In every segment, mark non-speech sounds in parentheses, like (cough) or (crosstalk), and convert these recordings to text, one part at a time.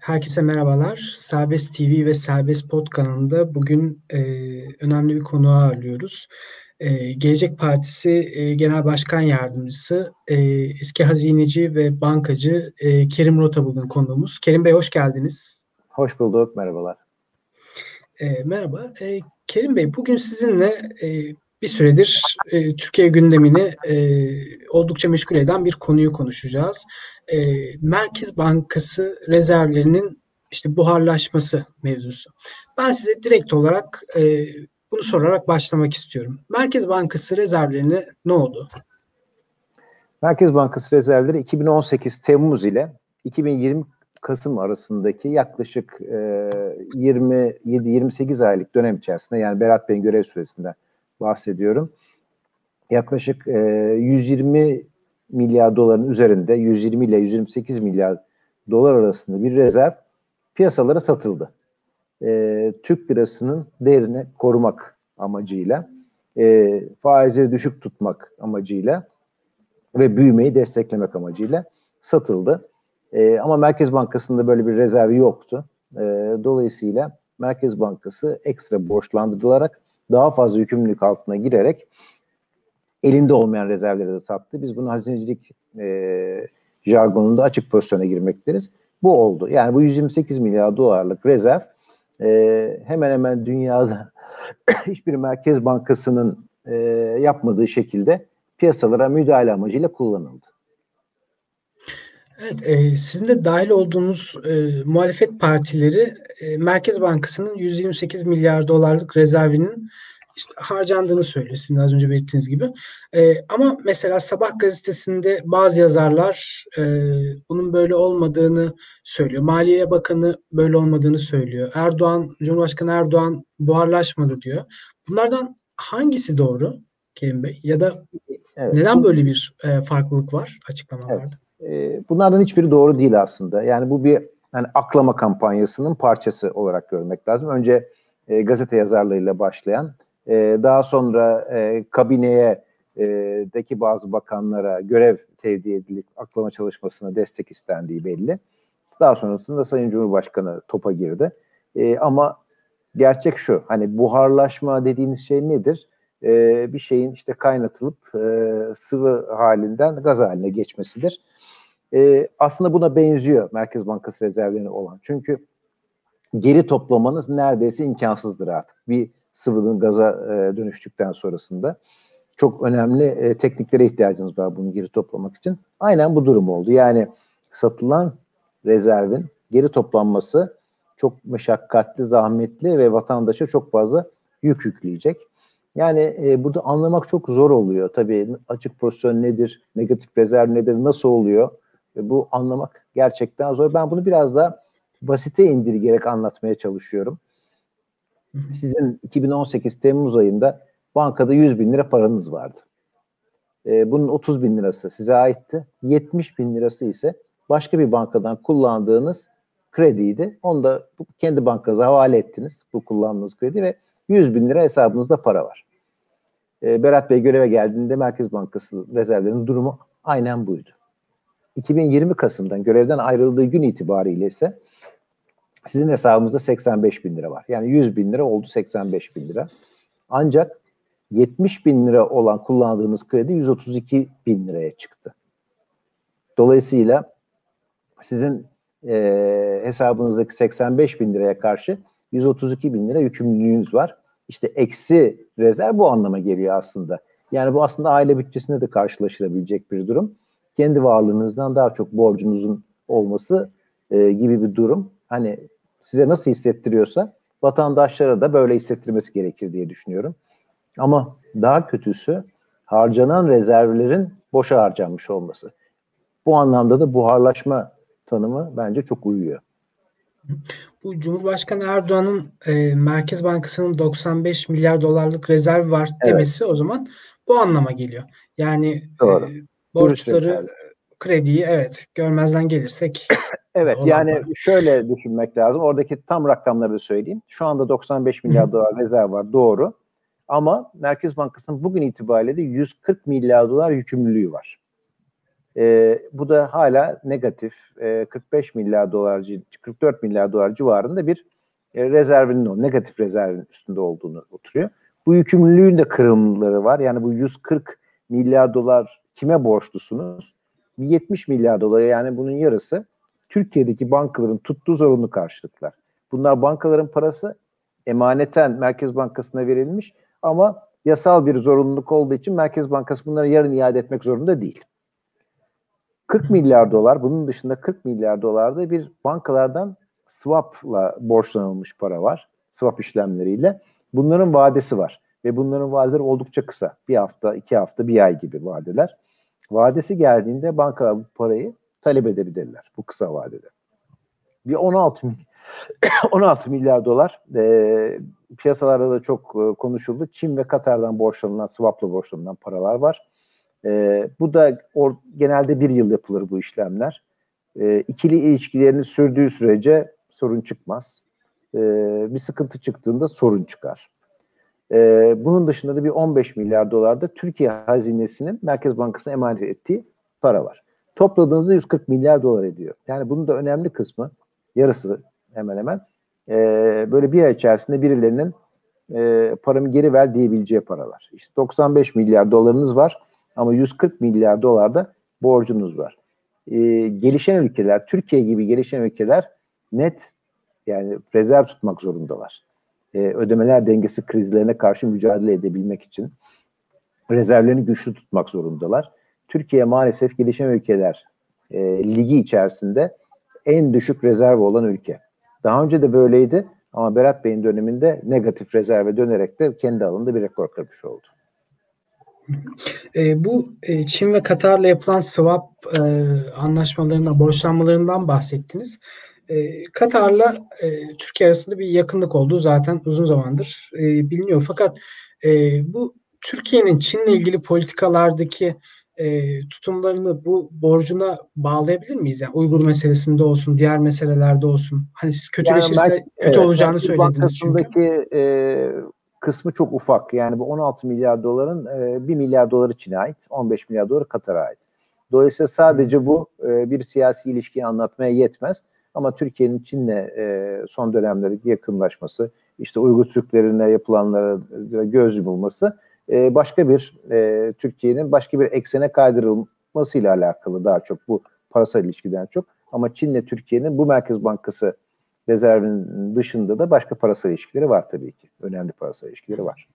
Herkese merhabalar. Serbest TV ve Serbest Pod kanalında bugün e, önemli bir konu ağırlıyoruz. E, Gelecek Partisi e, Genel Başkan Yardımcısı, e, eski hazineci ve bankacı e, Kerim Rota bugün konuğumuz. Kerim Bey hoş geldiniz. Hoş bulduk, merhabalar. E, merhaba. E, Kerim Bey bugün sizinle e, bir süredir e, Türkiye gündemini e, oldukça meşgul eden bir konuyu konuşacağız. E, Merkez Bankası rezervlerinin işte buharlaşması mevzusu. Ben size direkt olarak e, bunu sorarak başlamak istiyorum. Merkez Bankası rezervlerine ne oldu? Merkez Bankası rezervleri 2018 Temmuz ile 2020 Kasım arasındaki yaklaşık e, 27-28 aylık dönem içerisinde yani Berat Bey'in görev süresinden bahsediyorum. Yaklaşık e, 120 milyar doların üzerinde 120 ile 128 milyar dolar arasında bir rezerv piyasalara satıldı. E, Türk lirasının değerini korumak amacıyla, e, faizleri düşük tutmak amacıyla ve büyümeyi desteklemek amacıyla satıldı. E, ama Merkez Bankası'nda böyle bir rezervi yoktu. E, dolayısıyla Merkez Bankası ekstra borçlandırılarak daha fazla yükümlülük altına girerek elinde olmayan rezervleri de sattı. Biz bunu hazinecilik e, jargonunda açık pozisyona girmektiriz. Bu oldu. Yani bu 128 milyar dolarlık rezerv e, hemen hemen dünyada (coughs) hiçbir merkez bankasının e, yapmadığı şekilde piyasalara müdahale amacıyla kullanıldı. Evet, e, sizin de dahil olduğunuz e, muhalefet partileri e, Merkez Bankası'nın 128 milyar dolarlık rezervinin işte harcandığını söylüyor sizin az önce belirttiğiniz gibi. E, ama mesela Sabah gazetesinde bazı yazarlar e, bunun böyle olmadığını söylüyor. Maliye Bakanı böyle olmadığını söylüyor. Erdoğan, Cumhurbaşkanı Erdoğan buharlaşmadı diyor. Bunlardan hangisi doğru Kerim Bey? Ya da evet. neden böyle bir e, farklılık var açıklamalarda? Evet bunlardan hiçbiri doğru değil aslında. Yani bu bir yani aklama kampanyasının parçası olarak görmek lazım. Önce e, gazete yazarlarıyla başlayan, e, daha sonra e, kabineye e, deki bazı bakanlara görev tevdi edilip aklama çalışmasına destek istendiği belli. Daha sonrasında Sayın Cumhurbaşkanı topa girdi. E, ama gerçek şu, hani buharlaşma dediğiniz şey nedir? E, bir şeyin işte kaynatılıp e, sıvı halinden gaz haline geçmesidir e, aslında buna benziyor Merkez Bankası rezervlerine olan. Çünkü geri toplamanız neredeyse imkansızdır artık. Bir sıvının gaza e, dönüştükten sonrasında. Çok önemli e, tekniklere ihtiyacınız var bunu geri toplamak için. Aynen bu durum oldu. Yani satılan rezervin geri toplanması çok meşakkatli, zahmetli ve vatandaşa çok fazla yük yükleyecek. Yani e, burada anlamak çok zor oluyor. Tabii açık pozisyon nedir, negatif rezerv nedir, nasıl oluyor? bu anlamak gerçekten zor. Ben bunu biraz da basite indirgerek anlatmaya çalışıyorum. Sizin 2018 Temmuz ayında bankada 100 bin lira paranız vardı. E, bunun 30 bin lirası size aitti. 70 bin lirası ise başka bir bankadan kullandığınız krediydi. Onu da kendi bankanıza havale ettiniz bu kullandığınız kredi ve 100 bin lira hesabınızda para var. E, Berat Bey göreve geldiğinde Merkez Bankası rezervlerinin durumu aynen buydu. 2020 Kasım'dan görevden ayrıldığı gün itibariyle ise sizin hesabınızda 85 bin lira var. Yani 100 bin lira oldu 85 bin lira. Ancak 70 bin lira olan kullandığınız kredi 132 bin liraya çıktı. Dolayısıyla sizin e, hesabınızdaki 85 bin liraya karşı 132 bin lira yükümlülüğünüz var. İşte eksi rezerv bu anlama geliyor aslında. Yani bu aslında aile bütçesinde de karşılaşılabilecek bir durum kendi varlığınızdan daha çok borcunuzun olması e, gibi bir durum. Hani size nasıl hissettiriyorsa vatandaşlara da böyle hissettirmesi gerekir diye düşünüyorum. Ama daha kötüsü harcanan rezervlerin boşa harcanmış olması. Bu anlamda da buharlaşma tanımı bence çok uyuyor. Bu Cumhurbaşkanı Erdoğan'ın e, Merkez Bankası'nın 95 milyar dolarlık rezerv var demesi evet. o zaman bu anlama geliyor. Yani Doğru. E, borçları krediyi evet görmezden gelirsek (clears throat) Evet yani var. şöyle düşünmek lazım. Oradaki tam rakamları da söyleyeyim. Şu anda 95 milyar Hı. dolar rezerv var doğru. Ama Merkez Bankası'nın bugün itibariyle de 140 milyar dolar yükümlülüğü var. E, bu da hala negatif e, 45 milyar dolar 44 milyar dolar civarında bir e, rezervinin o negatif rezervin üstünde olduğunu oturuyor. Bu yükümlülüğün de kırılımları var. Yani bu 140 milyar dolar kime borçlusunuz? 70 milyar dolar yani bunun yarısı Türkiye'deki bankaların tuttuğu zorunlu karşılıklar. Bunlar bankaların parası emaneten Merkez Bankası'na verilmiş ama yasal bir zorunluluk olduğu için Merkez Bankası bunları yarın iade etmek zorunda değil. 40 milyar dolar bunun dışında 40 milyar dolarda bir bankalardan swap'la borçlanılmış para var. Swap işlemleriyle. Bunların vadesi var. Ve bunların vadeleri oldukça kısa. Bir hafta, iki hafta, bir ay gibi vadeler. Vadesi geldiğinde bankalar bu parayı talep edebilirler bu kısa vadede. Bir 16 16 (coughs) milyar dolar e, piyasalarda da çok e, konuşuldu. Çin ve Katar'dan borçlanılan, swap'la borçlanılan paralar var. E, bu da or, genelde bir yıl yapılır bu işlemler. E, ikili ilişkilerini sürdüğü sürece sorun çıkmaz. E, bir sıkıntı çıktığında sorun çıkar. E, bunun dışında da bir 15 milyar dolar da Türkiye hazinesinin Merkez Bankası'na emanet ettiği para var. Topladığınızda 140 milyar dolar ediyor. Yani bunun da önemli kısmı, yarısı hemen hemen e, böyle bir ay içerisinde birilerinin e, paramı geri ver diyebileceği paralar. İşte 95 milyar dolarınız var ama 140 milyar dolar da borcunuz var. E, gelişen ülkeler, Türkiye gibi gelişen ülkeler net yani rezerv tutmak zorundalar. E, ödemeler dengesi krizlerine karşı mücadele edebilmek için rezervlerini güçlü tutmak zorundalar. Türkiye maalesef gelişen ülkeler e, ligi içerisinde en düşük rezerv olan ülke. Daha önce de böyleydi ama Berat Bey'in döneminde negatif rezerve dönerek de kendi alanında bir rekor kırmış oldu. E, bu e, Çin ve Katar'la yapılan swap e, anlaşmalarından, borçlanmalarından bahsettiniz. E, Katar'la e, Türkiye arasında bir yakınlık olduğu zaten uzun zamandır e, biliniyor. Fakat e, bu Türkiye'nin Çin'le ilgili politikalardaki e, tutumlarını bu borcuna bağlayabilir miyiz? Yani Uygur meselesinde olsun, diğer meselelerde olsun. Hani siz kötüleşirse yani kötü evet, olacağını söylediniz çünkü. E, kısmı çok ufak. Yani bu 16 milyar doların e, 1 milyar doları Çin'e ait, 15 milyar doları Katar'a ait. Dolayısıyla sadece bu e, bir siyasi ilişkiyi anlatmaya yetmez. Ama Türkiye'nin Çin'le e, son dönemlerdeki yakınlaşması, işte Uygur Türklerine yapılanlara göz yumulması e, başka bir e, Türkiye'nin başka bir eksene kaydırılmasıyla alakalı daha çok bu parasal ilişkiden çok. Ama Çin'le Türkiye'nin bu Merkez Bankası rezervinin dışında da başka parasal ilişkileri var tabii ki. Önemli parasal ilişkileri var.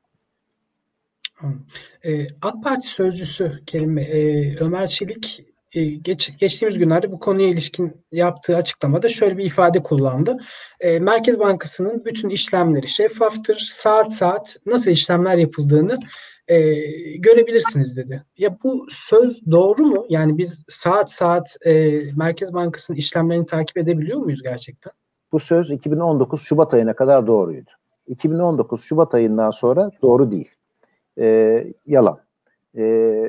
Ee, AK Parti sözcüsü Kerim e, Ömer Çelik e, geç, geçtiğimiz günlerde bu konuya ilişkin yaptığı açıklamada şöyle bir ifade kullandı. E, Merkez Bankası'nın bütün işlemleri şeffaftır. Saat saat nasıl işlemler yapıldığını e, görebilirsiniz dedi. Ya bu söz doğru mu? Yani biz saat saat e, Merkez Bankası'nın işlemlerini takip edebiliyor muyuz gerçekten? Bu söz 2019 Şubat ayına kadar doğruydu. 2019 Şubat ayından sonra doğru değil. E, yalan. E,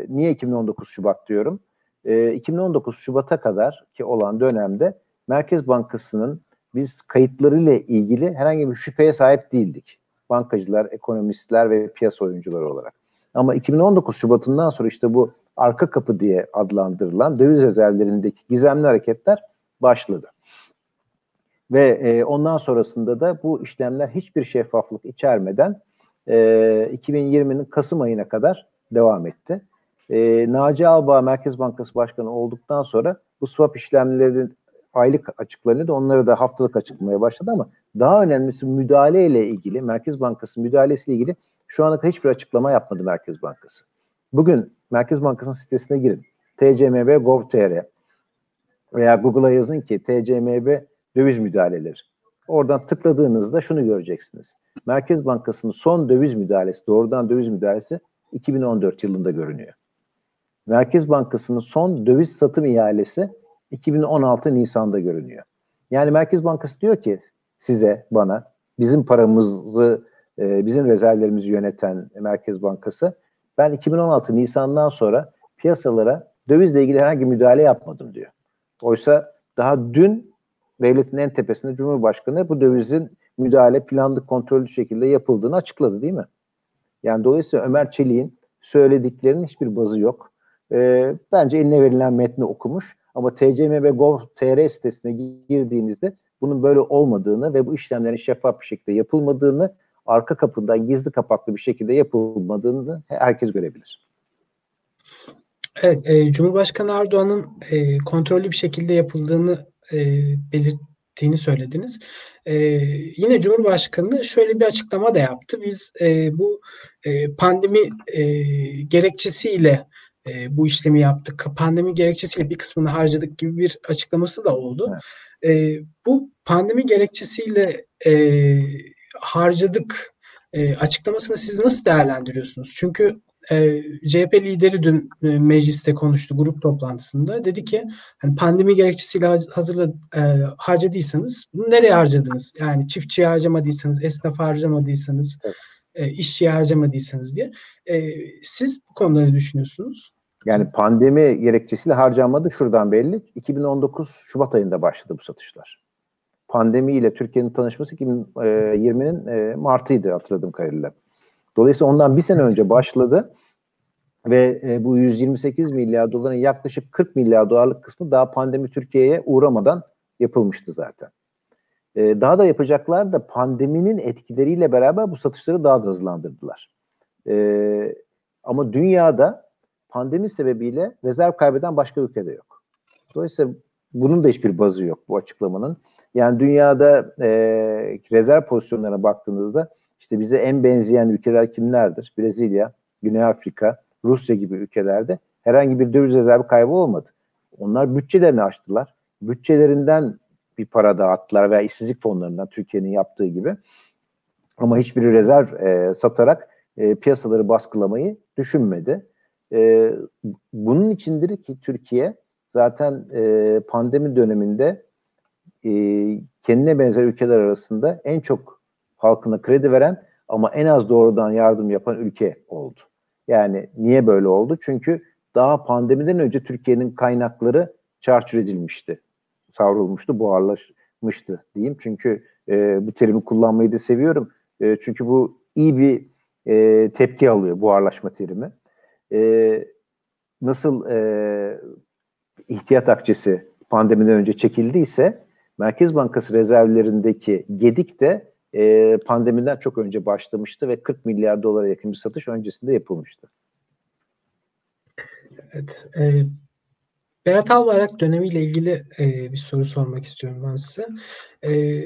niye 2019 Şubat diyorum? E, 2019 Şubat'a kadar ki olan dönemde Merkez Bankası'nın biz kayıtlarıyla ilgili herhangi bir şüpheye sahip değildik. Bankacılar, ekonomistler ve piyasa oyuncuları olarak. Ama 2019 Şubat'ından sonra işte bu arka kapı diye adlandırılan döviz rezervlerindeki gizemli hareketler başladı. Ve e, ondan sonrasında da bu işlemler hiçbir şeffaflık içermeden e, 2020'nin Kasım ayına kadar devam etti. E, Naci Alba Merkez Bankası Başkanı olduktan sonra bu swap işlemlerinin aylık açıklanıyordu. Onları da haftalık açıklamaya başladı ama daha önemlisi müdahale ile ilgili, Merkez Bankası müdahalesiyle ilgili şu ana kadar hiçbir açıklama yapmadı Merkez Bankası. Bugün Merkez Bankası'nın sitesine girin. TCMB Gov.tr veya Google'a yazın ki TCMB döviz müdahaleleri. Oradan tıkladığınızda şunu göreceksiniz. Merkez Bankası'nın son döviz müdahalesi, doğrudan döviz müdahalesi 2014 yılında görünüyor. Merkez Bankası'nın son döviz satım ihalesi 2016 Nisan'da görünüyor. Yani Merkez Bankası diyor ki size, bana bizim paramızı, e, bizim rezervlerimizi yöneten Merkez Bankası ben 2016 Nisan'dan sonra piyasalara dövizle ilgili herhangi müdahale yapmadım diyor. Oysa daha dün devletin en tepesinde Cumhurbaşkanı bu dövizin müdahale planlı kontrollü şekilde yapıldığını açıkladı değil mi? Yani dolayısıyla Ömer Çelik'in söylediklerinin hiçbir bazı yok. e, bence eline verilen metni okumuş. Ama TCM ve Gov.tr sitesine girdiğinizde bunun böyle olmadığını ve bu işlemlerin şeffaf bir şekilde yapılmadığını, arka kapıdan gizli kapaklı bir şekilde yapılmadığını herkes görebilir. Evet, e, Cumhurbaşkanı Erdoğan'ın e, kontrollü bir şekilde yapıldığını e, belirttiğini söylediniz. E, yine Cumhurbaşkanı şöyle bir açıklama da yaptı. Biz e, bu e, pandemi e, gerekçesiyle e, bu işlemi yaptık. Pandemi gerekçesiyle bir kısmını harcadık gibi bir açıklaması da oldu. Evet. E, bu pandemi gerekçesiyle e, harcadık e, açıklamasını siz nasıl değerlendiriyorsunuz? Çünkü e, CHP lideri dün e, mecliste konuştu grup toplantısında. Dedi ki hani pandemi gerekçesiyle hazırla e, harcadıysanız bunu nereye harcadınız? Yani çiftçiye harcamadıysanız, esnaf harcamadıysanız, evet. e, işçiye harcamadıysanız diye. E, siz bu konuda ne düşünüyorsunuz? Yani pandemi gerekçesiyle harcanmadı şuradan belli. 2019 Şubat ayında başladı bu satışlar. Pandemi ile Türkiye'nin tanışması 2020'nin e, Mart'ıydı hatırladığım kadarıyla. Dolayısıyla ondan bir sene önce başladı ve e, bu 128 milyar doların yaklaşık 40 milyar dolarlık kısmı daha pandemi Türkiye'ye uğramadan yapılmıştı zaten. E, daha da yapacaklar da pandeminin etkileriyle beraber bu satışları daha da hızlandırdılar. E, ama dünyada pandemi sebebiyle rezerv kaybeden başka ülkede yok. Dolayısıyla bunun da hiçbir bazı yok bu açıklamanın. Yani dünyada e, rezerv pozisyonlarına baktığınızda işte bize en benzeyen ülkeler kimlerdir? Brezilya, Güney Afrika, Rusya gibi ülkelerde herhangi bir döviz rezervi kaybı olmadı. Onlar bütçelerini açtılar. Bütçelerinden bir para dağıttılar veya işsizlik fonlarından Türkiye'nin yaptığı gibi. Ama hiçbir rezerv e, satarak e, piyasaları baskılamayı düşünmedi. E, bunun içindir ki Türkiye zaten e, pandemi döneminde e, kendine benzer ülkeler arasında en çok halkına kredi veren ama en az doğrudan yardım yapan ülke oldu. Yani niye böyle oldu? Çünkü daha pandemiden önce Türkiye'nin kaynakları çarçur edilmişti. Savrulmuştu, buharlaşmıştı diyeyim. Çünkü e, bu terimi kullanmayı da seviyorum. E, çünkü bu iyi bir e, tepki alıyor buharlaşma terimi. E, nasıl e, ihtiyat akçesi pandemiden önce çekildiyse Merkez Bankası rezervlerindeki gedik de e, pandemiden çok önce başlamıştı ve 40 milyar dolara yakın bir satış öncesinde yapılmıştı. Evet. E, Berat Albayrak dönemiyle ilgili e, bir soru sormak istiyorum ben size. E,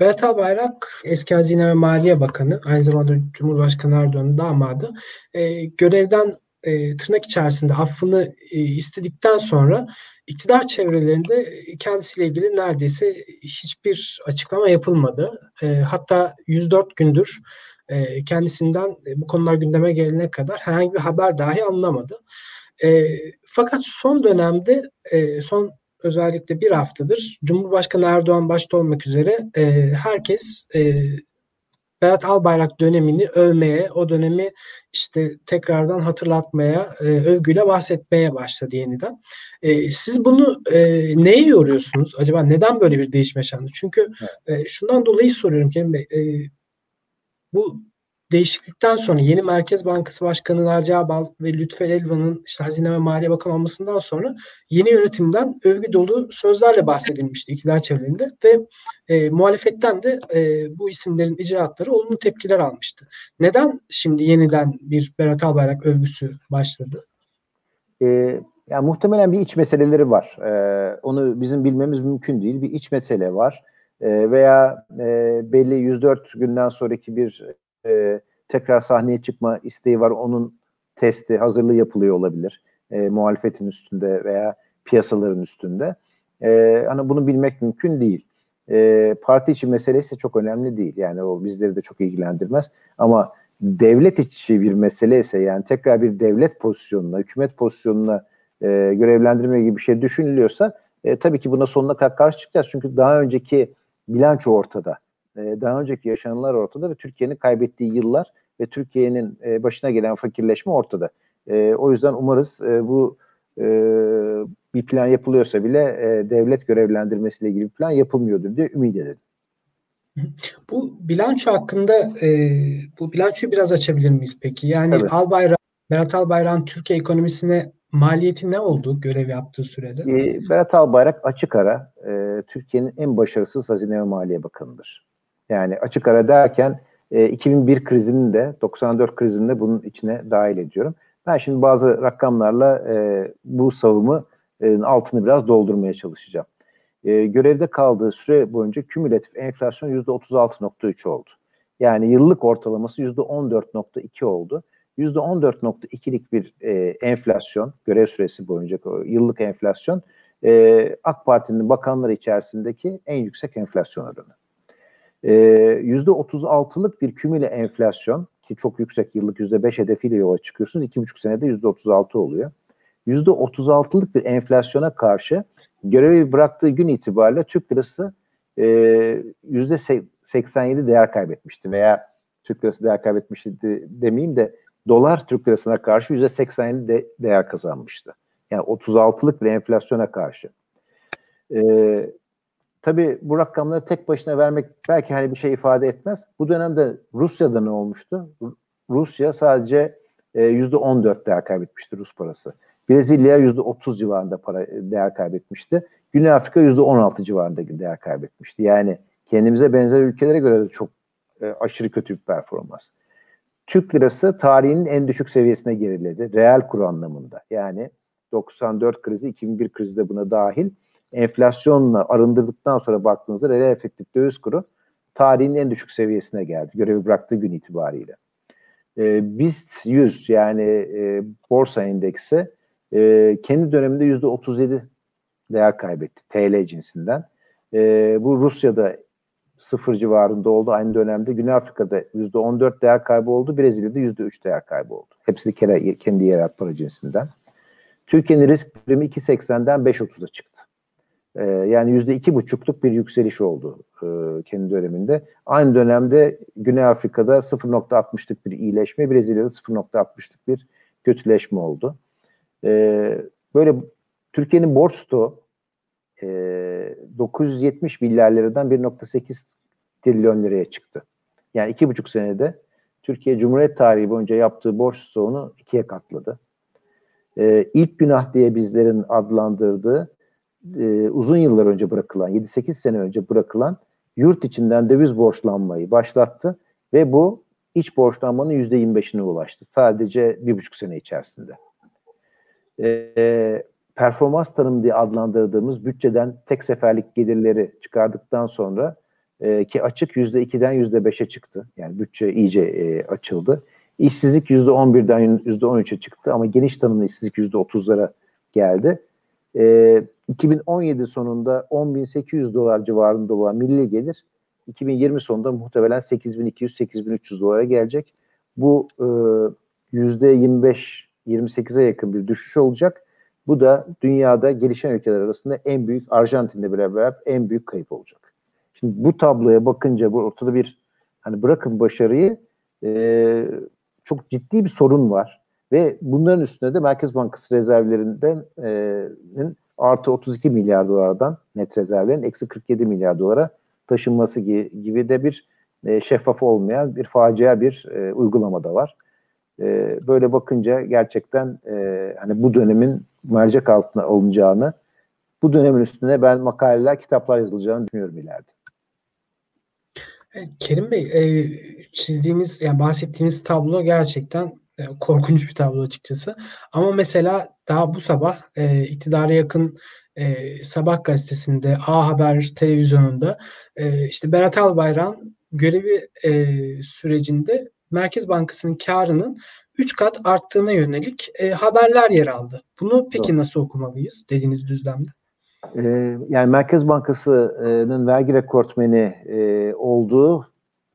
Berat Albayrak eski Hazine ve Maliye Bakanı, aynı zamanda Cumhurbaşkanı Erdoğan'ın damadı. E, görevden e, tırnak içerisinde affını e, istedikten sonra iktidar çevrelerinde kendisiyle ilgili neredeyse hiçbir açıklama yapılmadı. E, hatta 104 gündür e, kendisinden e, bu konular gündeme gelene kadar herhangi bir haber dahi alınamadı. E, fakat son dönemde e, son özellikle bir haftadır Cumhurbaşkanı Erdoğan başta olmak üzere e, herkes e, Berat Albayrak dönemini övmeye, o dönemi işte tekrardan hatırlatmaya, e, övgüyle bahsetmeye başladı yeniden. E, siz bunu e, neye yoruyorsunuz? Acaba neden böyle bir değişme yaşandı? Çünkü e, şundan dolayı soruyorum Kerim Bey. E, bu değişiklikten sonra yeni Merkez Bankası Başkanı Naci Abal ve Lütfü Elvan'ın işte Hazine ve Maliye Bakanı olmasından sonra yeni yönetimden övgü dolu sözlerle bahsedilmişti iktidar çevrelerinde ve e, muhalefetten de e, bu isimlerin icraatları olumlu tepkiler almıştı. Neden şimdi yeniden bir Berat Albayrak övgüsü başladı? E, yani muhtemelen bir iç meseleleri var. E, onu bizim bilmemiz mümkün değil. Bir iç mesele var. E, veya e, belli 104 günden sonraki bir e, tekrar sahneye çıkma isteği var. Onun testi, hazırlığı yapılıyor olabilir. E, muhalefetin üstünde veya piyasaların üstünde. E, hani bunu bilmek mümkün değil. E, parti içi meselesi çok önemli değil. Yani o bizleri de çok ilgilendirmez. Ama devlet içi bir mesele ise yani tekrar bir devlet pozisyonuna, hükümet pozisyonuna e, görevlendirme gibi bir şey düşünülüyorsa e, tabii ki buna sonuna kadar karşı çıkacağız. Çünkü daha önceki bilanço ortada. E, daha önceki yaşananlar ortada ve Türkiye'nin kaybettiği yıllar ve Türkiye'nin e, başına gelen fakirleşme ortada. E, o yüzden umarız bu bir plan yapılıyorsa bile devlet görevlendirmesiyle ilgili bir plan yapılmıyordur diye ümit edelim. Bu bilanço hakkında bu bilançoyu biraz açabilir miyiz peki? Yani evet. Albayrak, Berat Albayrak'ın Türkiye ekonomisine maliyeti ne oldu görev yaptığı sürede? E, Berat Albayrak açık ara e, Türkiye'nin en başarısız Hazine ve Maliye Bakanı'dır. Yani açık ara derken e, 2001 krizinin de 94 krizinin de bunun içine dahil ediyorum. Ben şimdi bazı rakamlarla e, bu savımı e, altını biraz doldurmaya çalışacağım. E, görevde kaldığı süre boyunca kümülatif enflasyon %36.3 oldu. Yani yıllık ortalaması %14.2 oldu. %14.2'lik bir e, enflasyon, görev süresi boyunca yıllık enflasyon e, AK Parti'nin bakanları içerisindeki en yüksek enflasyon oranı. E, %36'lık bir kümüle enflasyon ki çok yüksek yıllık %5 hedefiyle yola çıkıyorsunuz. 2,5 senede %36 oluyor. %36'lık bir enflasyona karşı görevi bıraktığı gün itibariyle Türk lirası e, %87 değer kaybetmişti veya Türk lirası değer kaybetmişti demeyeyim de dolar Türk lirasına karşı %87 de değer kazanmıştı. Yani 36'lık bir enflasyona karşı. Ee, tabii bu rakamları tek başına vermek belki hani bir şey ifade etmez. Bu dönemde Rusya'da ne olmuştu? Rusya sadece e, %14 değer kaybetmişti Rus parası. Brezilya %30 civarında para e, değer kaybetmişti. Güney Afrika %16 civarında değer kaybetmişti. Yani kendimize benzer ülkelere göre de çok e, aşırı kötü bir performans. Türk lirası tarihinin en düşük seviyesine geriledi. Reel kur anlamında. Yani 94 krizi, 2001 krizi de buna dahil. Enflasyonla arındırdıktan sonra baktığınızda reel efektif döviz kuru tarihin en düşük seviyesine geldi. Görevi bıraktığı gün itibariyle. E, BIST 100 yani e, borsa endeksi e, kendi döneminde %37 değer kaybetti TL cinsinden. E, bu Rusya'da sıfır civarında oldu aynı dönemde. Güney Afrika'da %14 değer kaybı oldu. Brezilya'da %3 değer kaybı oldu. Hepsi kere, kendi yerel para cinsinden. Türkiye'nin risk primi 2.80'den 5.30'a çıktı. Ee, yani %2.5'luk bir yükseliş oldu e, kendi döneminde. Aynı dönemde Güney Afrika'da 0.60'lık bir iyileşme, Brezilya'da 0.60'lık bir kötüleşme oldu. Ee, böyle Türkiye'nin borç stoğu e, 970 milyar liradan 1.8 trilyon liraya çıktı. Yani iki buçuk senede Türkiye Cumhuriyet tarihi boyunca yaptığı borç stoğunu ikiye katladı. E, ilk günah diye bizlerin adlandırdığı e, uzun yıllar önce bırakılan, 7-8 sene önce bırakılan yurt içinden döviz borçlanmayı başlattı ve bu iç borçlanmanın %25'ine ulaştı. Sadece bir buçuk sene içerisinde. E, performans tanımı diye adlandırdığımız bütçeden tek seferlik gelirleri çıkardıktan sonra e, ki açık yüzde 2'den yüzde 5'e çıktı. Yani bütçe iyice e, açıldı. İşsizlik yüzde 11'den yüzde 13'e çıktı ama geniş tanımlı işsizlik yüzde 30'lara geldi. E, 2017 sonunda 10.800 dolar civarında olan milli gelir 2020 sonunda muhtemelen 8.200-8.300 dolara gelecek. Bu e, yüzde 25-28'e yakın bir düşüş olacak bu da dünyada gelişen ülkeler arasında en büyük Arjantin'le beraber en büyük kayıp olacak. Şimdi bu tabloya bakınca bu ortada bir hani bırakın başarıyı e, çok ciddi bir sorun var ve bunların üstüne de Merkez Bankası rezervlerinden e, artı 32 milyar dolardan net rezervlerin eksi 47 milyar dolara taşınması gibi de bir e, şeffaf olmayan bir facia bir e, uygulama da var. E, böyle bakınca gerçekten e, hani bu dönemin mercek altına alınacağını, bu dönemin üstüne ben makaleler, kitaplar yazılacağını düşünüyorum ileride. Kerim Bey, e, çizdiğiniz, yani bahsettiğiniz tablo gerçekten e, korkunç bir tablo açıkçası. Ama mesela daha bu sabah e, iktidara yakın e, Sabah gazetesinde, A Haber televizyonunda e, işte Berat Albayrak'ın görevi e, sürecinde Merkez Bankası'nın karının 3 kat arttığına yönelik e, haberler yer aldı. Bunu peki Doğru. nasıl okumalıyız dediğiniz düzlemde? Ee, yani Merkez Bankası'nın vergi rekortmeni e, olduğu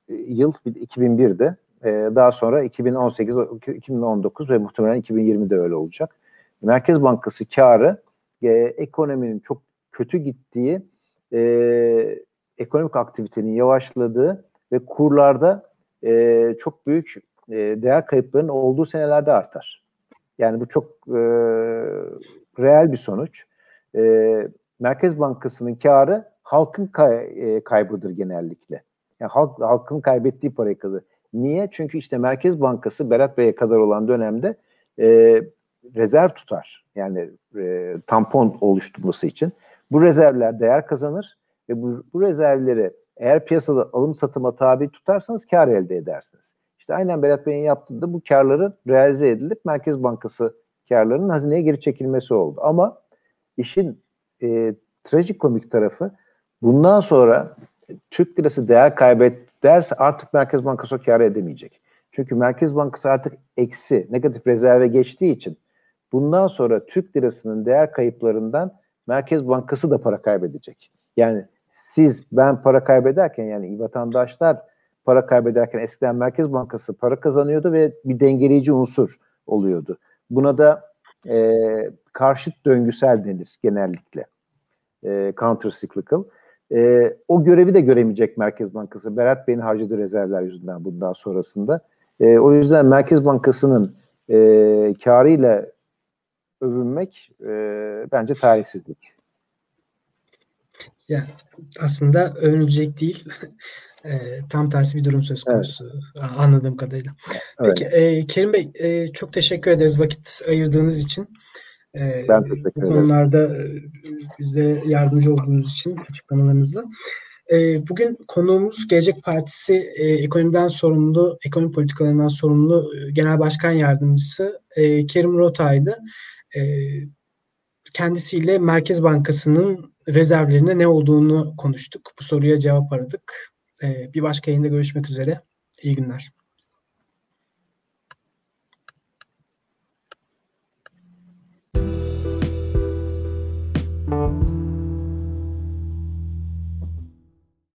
e, yıl 2001'de. E, daha sonra 2018, 2019 ve muhtemelen 2020'de öyle olacak. Merkez Bankası karı e, ekonominin çok kötü gittiği, e, ekonomik aktivitenin yavaşladığı ve kurlarda e, çok büyük e, değer kayıplarının olduğu senelerde artar. Yani bu çok e, reel bir sonuç. E, Merkez Bankası'nın karı halkın kay, e, kaybıdır genellikle. Yani halk, halkın kaybettiği parayı kazanır. Niye? Çünkü işte Merkez Bankası Berat Bey'e kadar olan dönemde e, rezerv tutar. yani e, tampon oluşturması için bu rezervler değer kazanır ve bu, bu rezervleri eğer piyasada alım satıma tabi tutarsanız kar elde edersiniz. İşte aynen Berat Bey'in yaptığı da bu karları realize edilip Merkez Bankası karlarının hazineye geri çekilmesi oldu. Ama işin e, trajikomik tarafı bundan sonra Türk lirası değer kaybederse artık Merkez Bankası o karı edemeyecek. Çünkü Merkez Bankası artık eksi, negatif rezerve geçtiği için bundan sonra Türk lirasının değer kayıplarından Merkez Bankası da para kaybedecek. Yani siz, ben para kaybederken yani vatandaşlar para kaybederken eskiden Merkez Bankası para kazanıyordu ve bir dengeleyici unsur oluyordu. Buna da e, karşıt döngüsel denir genellikle. E, counter cyclical. E, o görevi de göremeyecek Merkez Bankası. Berat Bey'in harcadığı rezervler yüzünden bundan sonrasında. E, o yüzden Merkez Bankası'nın e, karıyla övünmek e, bence tarihsizlik. Yani aslında övünülecek değil. (laughs) e, tam tersi bir durum söz konusu evet. anladığım kadarıyla. Peki e, Kerim Bey e, çok teşekkür ederiz vakit ayırdığınız için. E, ben. Bu konularda bizlere yardımcı olduğunuz için açıklamalarınızla. E, bugün konuğumuz Gelecek Partisi e, ekonomiden sorumlu, ekonomi politikalarından sorumlu e, Genel Başkan Yardımcısı e, Kerim Rotay'dı. E, kendisiyle Merkez Bankası'nın rezervlerinde ne olduğunu konuştuk. Bu soruya cevap aradık. E, bir başka yayında görüşmek üzere. İyi günler.